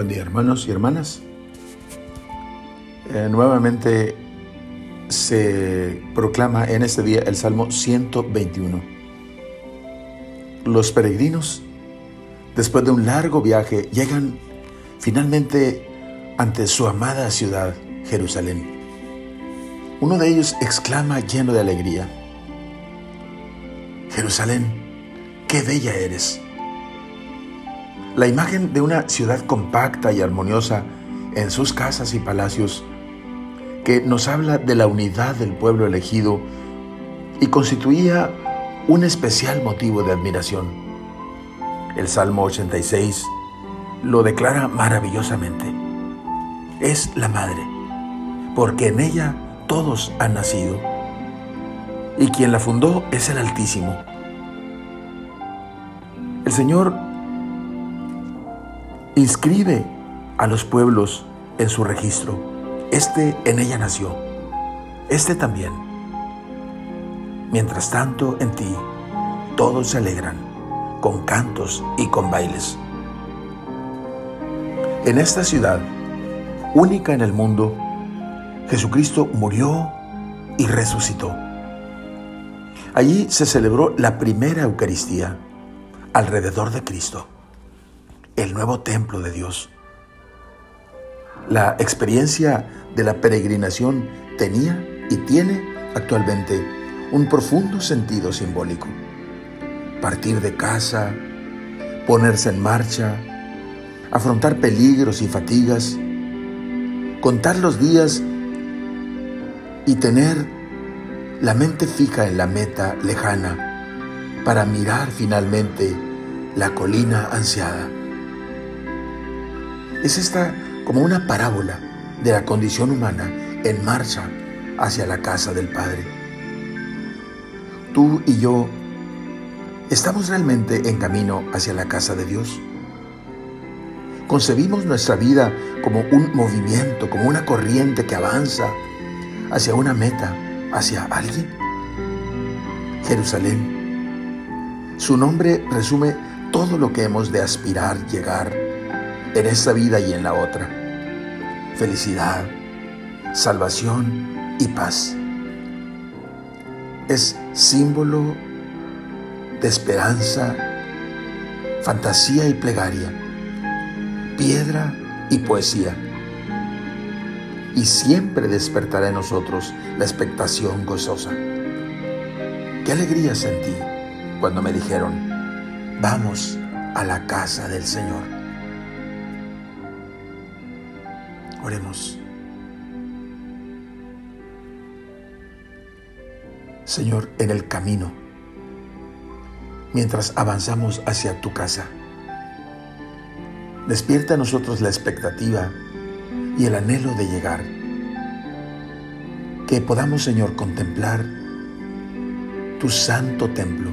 Buen día hermanos y hermanas. Eh, nuevamente se proclama en este día el Salmo 121. Los peregrinos, después de un largo viaje, llegan finalmente ante su amada ciudad, Jerusalén. Uno de ellos exclama lleno de alegría, Jerusalén, qué bella eres. La imagen de una ciudad compacta y armoniosa en sus casas y palacios, que nos habla de la unidad del pueblo elegido y constituía un especial motivo de admiración. El Salmo 86 lo declara maravillosamente. Es la madre, porque en ella todos han nacido. Y quien la fundó es el Altísimo. El Señor inscribe a los pueblos en su registro. Este en ella nació, este también. Mientras tanto, en ti todos se alegran con cantos y con bailes. En esta ciudad, única en el mundo, Jesucristo murió y resucitó. Allí se celebró la primera Eucaristía alrededor de Cristo el nuevo templo de Dios. La experiencia de la peregrinación tenía y tiene actualmente un profundo sentido simbólico. Partir de casa, ponerse en marcha, afrontar peligros y fatigas, contar los días y tener la mente fija en la meta lejana para mirar finalmente la colina ansiada. Es esta como una parábola de la condición humana en marcha hacia la casa del Padre. Tú y yo, ¿estamos realmente en camino hacia la casa de Dios? ¿Concebimos nuestra vida como un movimiento, como una corriente que avanza hacia una meta, hacia alguien? Jerusalén. Su nombre resume todo lo que hemos de aspirar llegar en esta vida y en la otra. Felicidad, salvación y paz. Es símbolo de esperanza, fantasía y plegaria, piedra y poesía. Y siempre despertará en nosotros la expectación gozosa. Qué alegría sentí cuando me dijeron, vamos a la casa del Señor. Oremos. Señor, en el camino, mientras avanzamos hacia tu casa, despierta a nosotros la expectativa y el anhelo de llegar. Que podamos, Señor, contemplar tu santo templo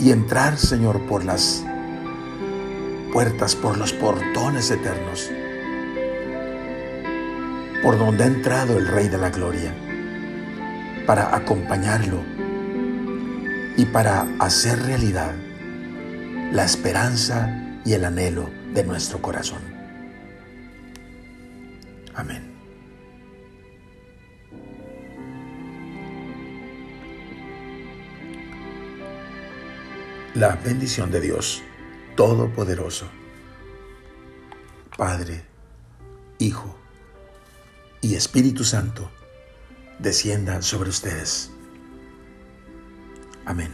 y entrar, Señor, por las puertas, por los portones eternos, por donde ha entrado el Rey de la Gloria, para acompañarlo y para hacer realidad la esperanza y el anhelo de nuestro corazón. Amén. La bendición de Dios Todopoderoso, Padre, Hijo y Espíritu Santo, descienda sobre ustedes. Amén.